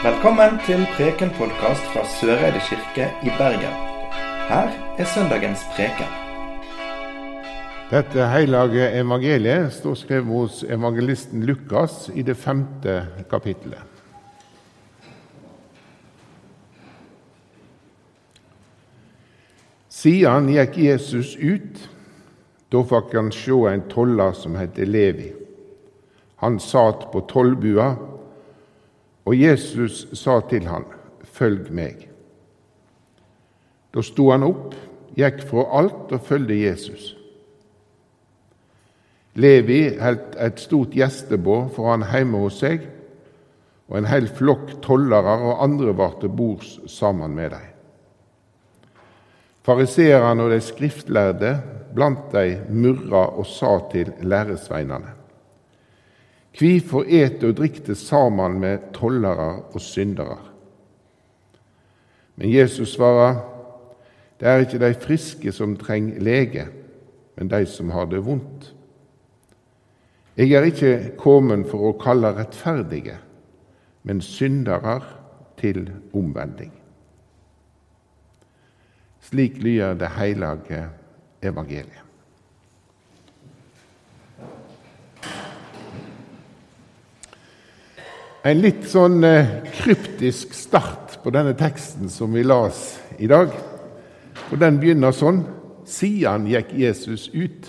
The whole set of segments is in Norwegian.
Velkommen til Preken-podkast fra Søreide kirke i Bergen. Her er søndagens preken. Dette hellige evangeliet står skrevet hos evangelisten Lukas i det femte kapittelet. Siden gikk Jesus ut. Da fikk han se en toller som het Levi. Han satt på tollbua, og Jesus sa til han, 'Følg meg'. Da sto han opp, gikk fra alt og fulgte Jesus. Levi holdt et stort gjestebord for han hjemme hos seg, og en hel flokk tollere og andre var til bords sammen med dem. Fariseerne og de skriftlærde blant dem murra og sa til læresveinene.: Hvorfor et og drikk det sammen med tollere og syndere? Men Jesus svarer, det er ikke de friske som trenger lege, men de som har det vondt. Jeg er ikke kommet for å kalle rettferdige, men syndere til omvending. Slik lyder det hellige evangeliet. En litt sånn eh, kryptisk start på denne teksten som vi las i dag. Og Den begynner sånn Siden gikk Jesus ut.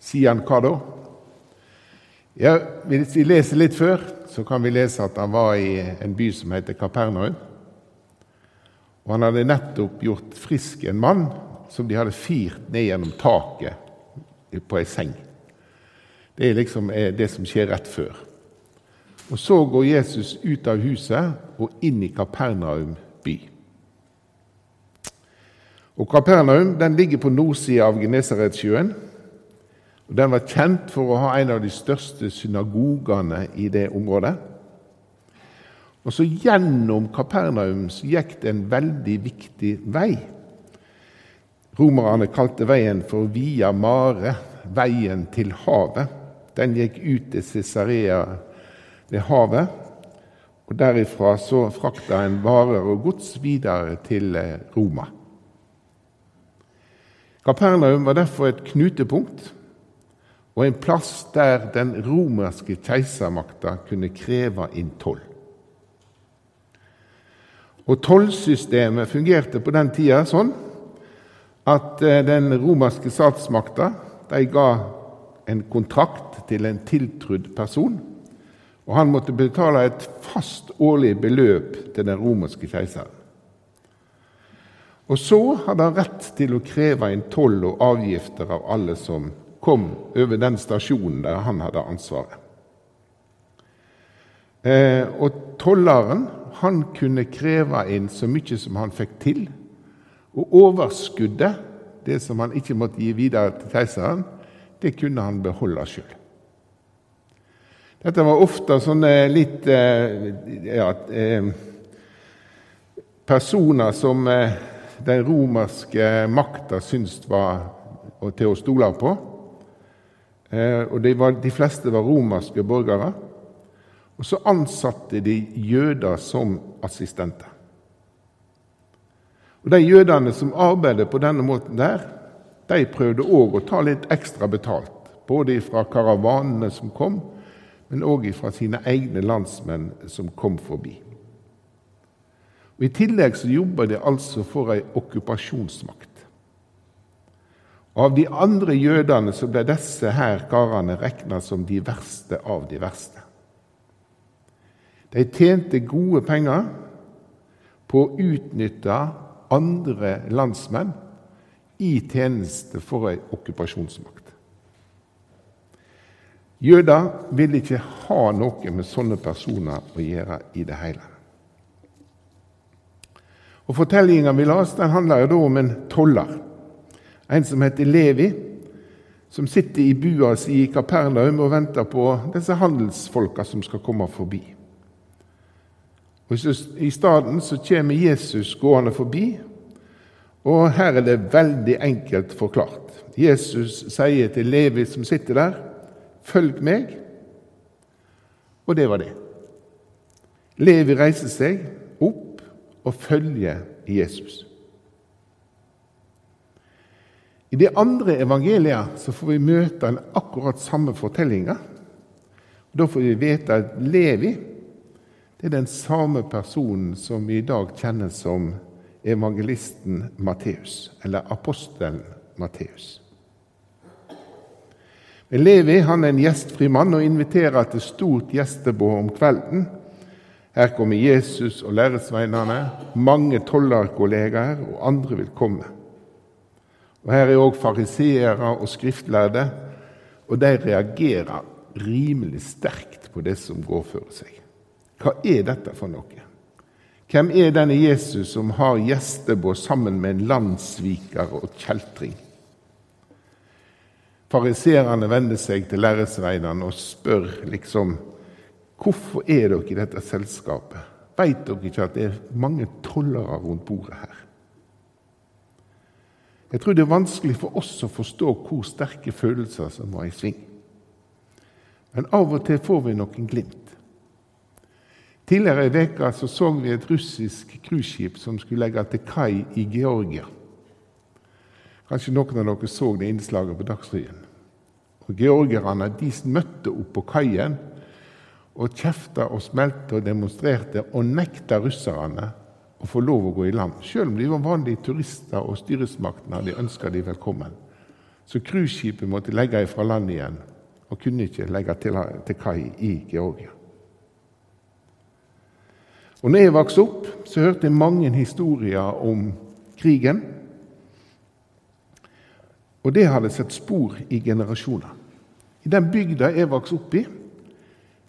Siden hva da? Ja, Hvis vi leser litt før, så kan vi lese at han var i en by som heter Kapernaum. Og han hadde nettopp gjort frisk en mann som de hadde firt ned gjennom taket på ei seng. Det er liksom det som skjer rett før. Og Så går Jesus ut av huset og inn i Kapernaum by. Og Kapernaum den ligger på nordsida av Genesaretsjøen. Og Den var kjent for å ha en av de største synagogene i det området. Og så Gjennom Kapernaum så gikk det en veldig viktig vei. Romerne kalte veien for Via Mare, veien til havet. Den gikk ut til Cesarea ved havet. Og Derifra så frakta en varer og gods videre til Roma. Kapernaum var derfor et knutepunkt og en plass der den romerske keisermakta kunne kreve inn toll. Og Tollsystemet fungerte på den tida sånn at den romerske statsmakta ga en kontrakt til en tiltrudd person, og han måtte betale et fast årlig beløp til den romerske keiseren. Og så hadde han rett til å kreve inn toll og avgifter av alle som kom over den stasjonen der han hadde ansvaret. Eh, og tolleren han kunne kreve inn så mye som han fikk til. Og overskuddet, det som han ikke måtte gi videre til keiseren, det kunne han beholde sjøl. Dette var ofte sånne litt eh, ja, eh, Personer som den romerske makta syntes var til å stole på. Og de, var, de fleste var romerske borgere. Og så ansatte de jøder som assistenter. Og De jødene som arbeidet på denne måten, der, de prøvde òg å ta litt ekstra betalt. Både fra karavanene som kom, men òg fra sine egne landsmenn som kom forbi. Og I tillegg så jobba de altså for ei okkupasjonsmakt. Av de andre jødene så ble disse her karene regna som de verste av de verste. De tjente gode penger på å utnytte andre landsmenn i tjeneste for ei okkupasjonsmakt. Jøder ville ikke ha noe med sånne personer å gjøre i det hele. Og Fortellinga vi las, den handler jo da om en toller en som heter Levi, som sitter i bua si i Kapernaum og venter på disse handelsfolka som skal komme forbi. Og I stedet så kommer Jesus gående forbi, og her er det veldig enkelt forklart. Jesus sier til Levi som sitter der, 'Følg meg', og det var det. Levi reiser seg opp og følger Jesus. I de andre evangeliene så får vi møte den akkurat samme fortellinga. Da får vi vite at Levi det er den samme personen som vi i dag kjenner som evangelisten Matteus, eller apostelen Matteus. Levi han er en gjestfri mann og inviterer til stort gjestebord om kvelden. Her kommer Jesus og læresveinene, mange tollerkollegaer og andre vil komme. Og Her er òg fariseere og skriftlærde, og de reagerer rimelig sterkt på det som går for seg. Hva er dette for noe? Hvem er denne Jesus som har gjestebord sammen med en landssviker og kjeltring? Fariseerne vender seg til læresveinene og spør liksom hvorfor er dere i dette selskapet. Vet dere ikke at det er mange tollere rundt bordet her? Jeg tror det er vanskelig for oss å forstå hvor sterke følelser som var i sving. Men av og til får vi noen glimt. Tidligere i veka så, så vi et russisk cruiseskip som skulle legge til kai i Georgia. Kanskje noen av dere så det innslaget på Dagsrevyen. Og Georgierne de møtte opp på kaien og kjefta og smelte og demonstrerte og nekta russerne å få lov å gå i land, selv om de var vanlige turister og styresmaktene hadde ønska de velkommen. Så cruiseskipet måtte legge ifra land igjen og kunne ikke legge til, til kai i Georgia. Og når jeg vokste opp, så hørte jeg mange historier om krigen. Og det hadde sett spor i generasjoner. I den bygda jeg vokste opp i,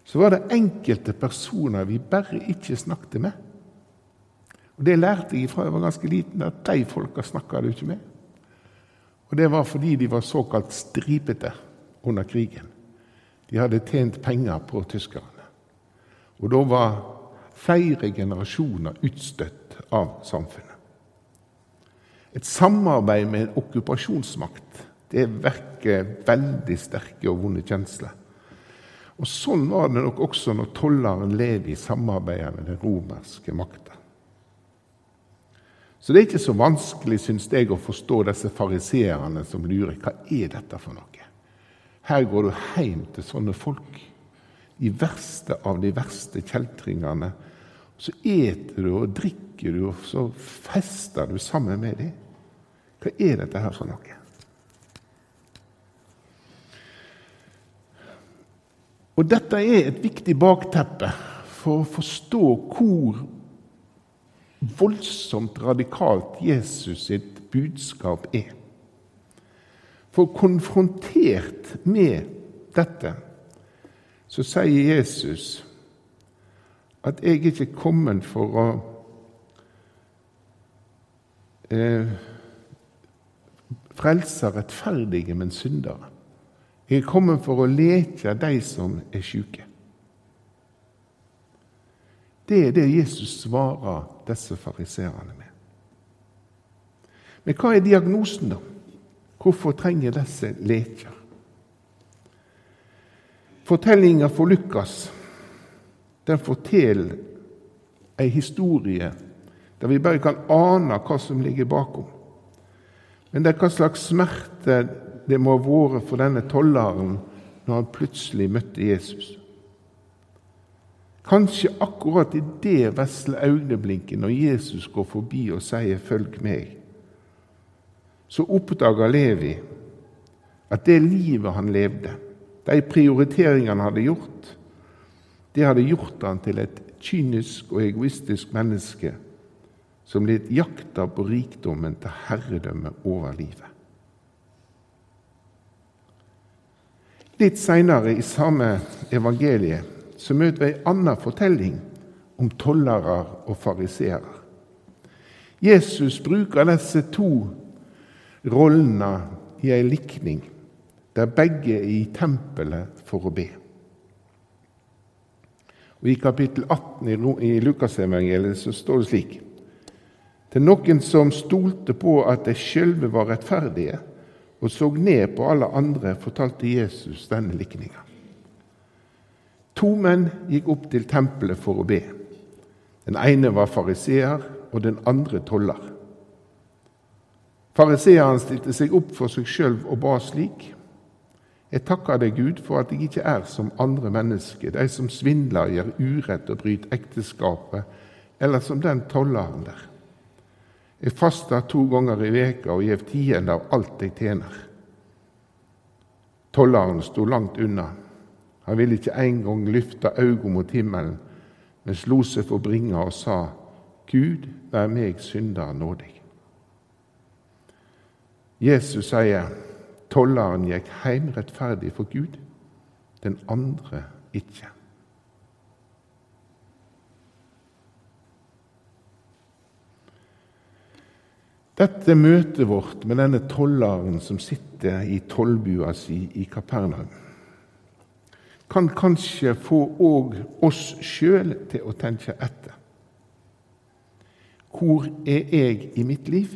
så var det enkelte personer vi bare ikke snakket med. Og Det lærte jeg fra jeg var ganske liten, at de folka snakka du ikke med. Og Det var fordi de var såkalt stripete under krigen. De hadde tjent penger på tyskerne. Og da var flere generasjoner utstøtt av samfunnet. Et samarbeid med en okkupasjonsmakt det vekker veldig sterke og vonde kjensler. Og Sånn var det nok også når tolleren Levi samarbeidet med den romerske makta. Så det er ikke så vanskelig, syns jeg, å forstå disse fariseerne som lurer. Hva er dette for noe? Her går du hjem til sånne folk, de verste av de verste kjeltringene. Så eter du og drikker du, og så fester du sammen med dem. Hva er dette her for noe? Og Dette er et viktig bakteppe for å forstå hvor voldsomt radikalt Jesus sitt budskap er. For konfrontert med dette så sier Jesus at jeg er ikke kommet for å eh, frelse rettferdige, men syndere. Jeg er kommet for å leke de som er syke. Det er det Jesus svarer disse fariseerne med. Men hva er diagnosen, da? Hvorfor trenger disse leker? Fortellinga for Lukas den forteller ei historie der vi bare kan ane hva som ligger bakom. Men det er hva slags smerte det må ha vært for denne tolleren når han plutselig møtte Jesus. Kanskje akkurat i det vesle øyeblikket når Jesus går forbi og sier 'følg meg', så oppdager Levi at det livet han levde, de prioriteringene han hadde gjort, det hadde gjort han til et kynisk og egoistisk menneske som litt jakta på rikdommen til herredømme over livet. Litt seinere i samme evangeliet så møter vi en annen fortelling om tollere og fariseere. Jesus bruker disse to rollene i en likning, der begge er i tempelet for å be. Og I kapittel 18 i Lukasevangeliet står det slik Til noen som stolte på at de sjølve var rettferdige, og så ned på alle andre, fortalte Jesus denne likninga. To menn gikk opp til tempelet for å be. Den ene var fariseer, og den andre toller. Fariseeren stilte seg opp for seg sjøl og ba slik. Jeg takker deg, Gud, for at jeg ikke er som andre mennesker, de som svindler, gjør urett og bryter ekteskapet, eller som den tolleren der. Jeg faster to ganger i veka og gjev tiende av alt jeg tjener. Tolleren sto langt unna. Han ville ikke engang løfte øynene mot himmelen, men slo seg for bringa og sa, Gud, vær meg synder nådig. Jesus sier, tolleren gikk heim rettferdig for Gud, den andre ikke. Dette møtet vårt med denne tolleren som sitter i tollbua si i Kapernaum, kan kanskje få òg oss sjøl til å tenke etter. Hvor er jeg i mitt liv?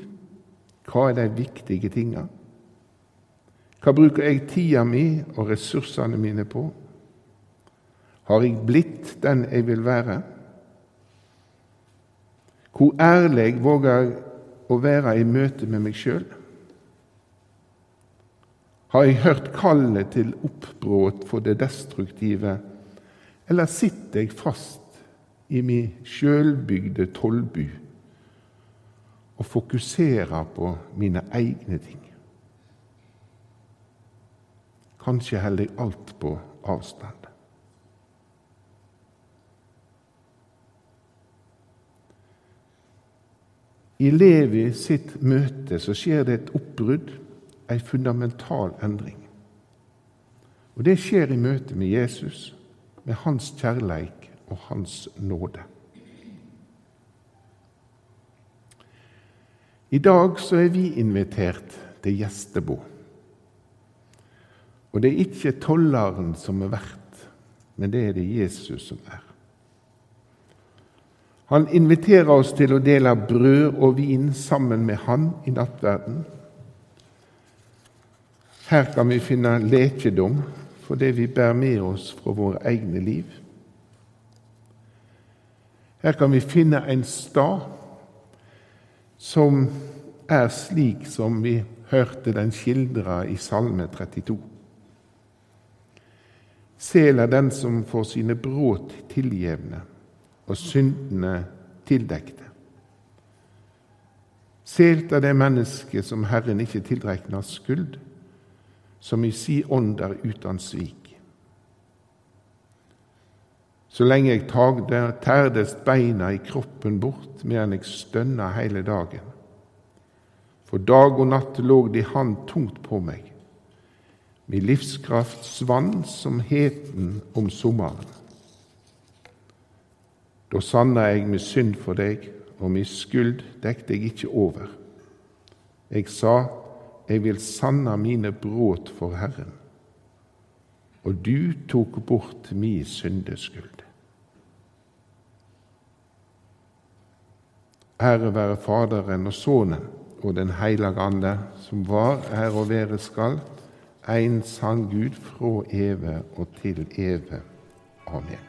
Hva er de viktige tinga? Hva bruker jeg tida mi og ressursene mine på? Har jeg blitt den jeg vil være? Hvor ærlig våger jeg å være i møte med meg sjøl? Har jeg hørt kallet til oppbrudd for det destruktive, eller sitter jeg fast i min sjølbygde tollbu og fokuserer på mine egne ting? Kanskje holder jeg alt på avstand. I Levi sitt møte så skjer det et oppbrudd, en fundamental endring. Og Det skjer i møte med Jesus, med hans kjærleik og hans nåde. I dag så er vi invitert til gjestebod. Og det er ikke tolleren som er verdt, men det er det Jesus som er. Han inviterer oss til å dele brød og vin sammen med Han i nattverden. Her kan vi finne lekedom for det vi bærer med oss fra våre egne liv. Her kan vi finne en stad som er slik som vi hørte den skildra i Salme 32. Sel er den som får sine brudd tilgjevne og syndene tildekte. Selt er det mennesket som Herren ikke tilregner skyld, som i si ånd er uten svik. Så lenge jeg tagde, tærdes beina i kroppen bort, medan jeg stønna hele dagen. For dag og natt lå de hand tungt på meg. Min livskraft svann som heten om sommeren. Da sanna jeg med synd for deg, og min skyld dekte jeg ikke over. Jeg sa, jeg vil sanna mine brudd for Herren, og du tok bort min syndeskyld. Ære være Faderen og Sønnen og Den hellige Ande, som var, er og være skal, en sann Gud fra evig og til evig. Amen.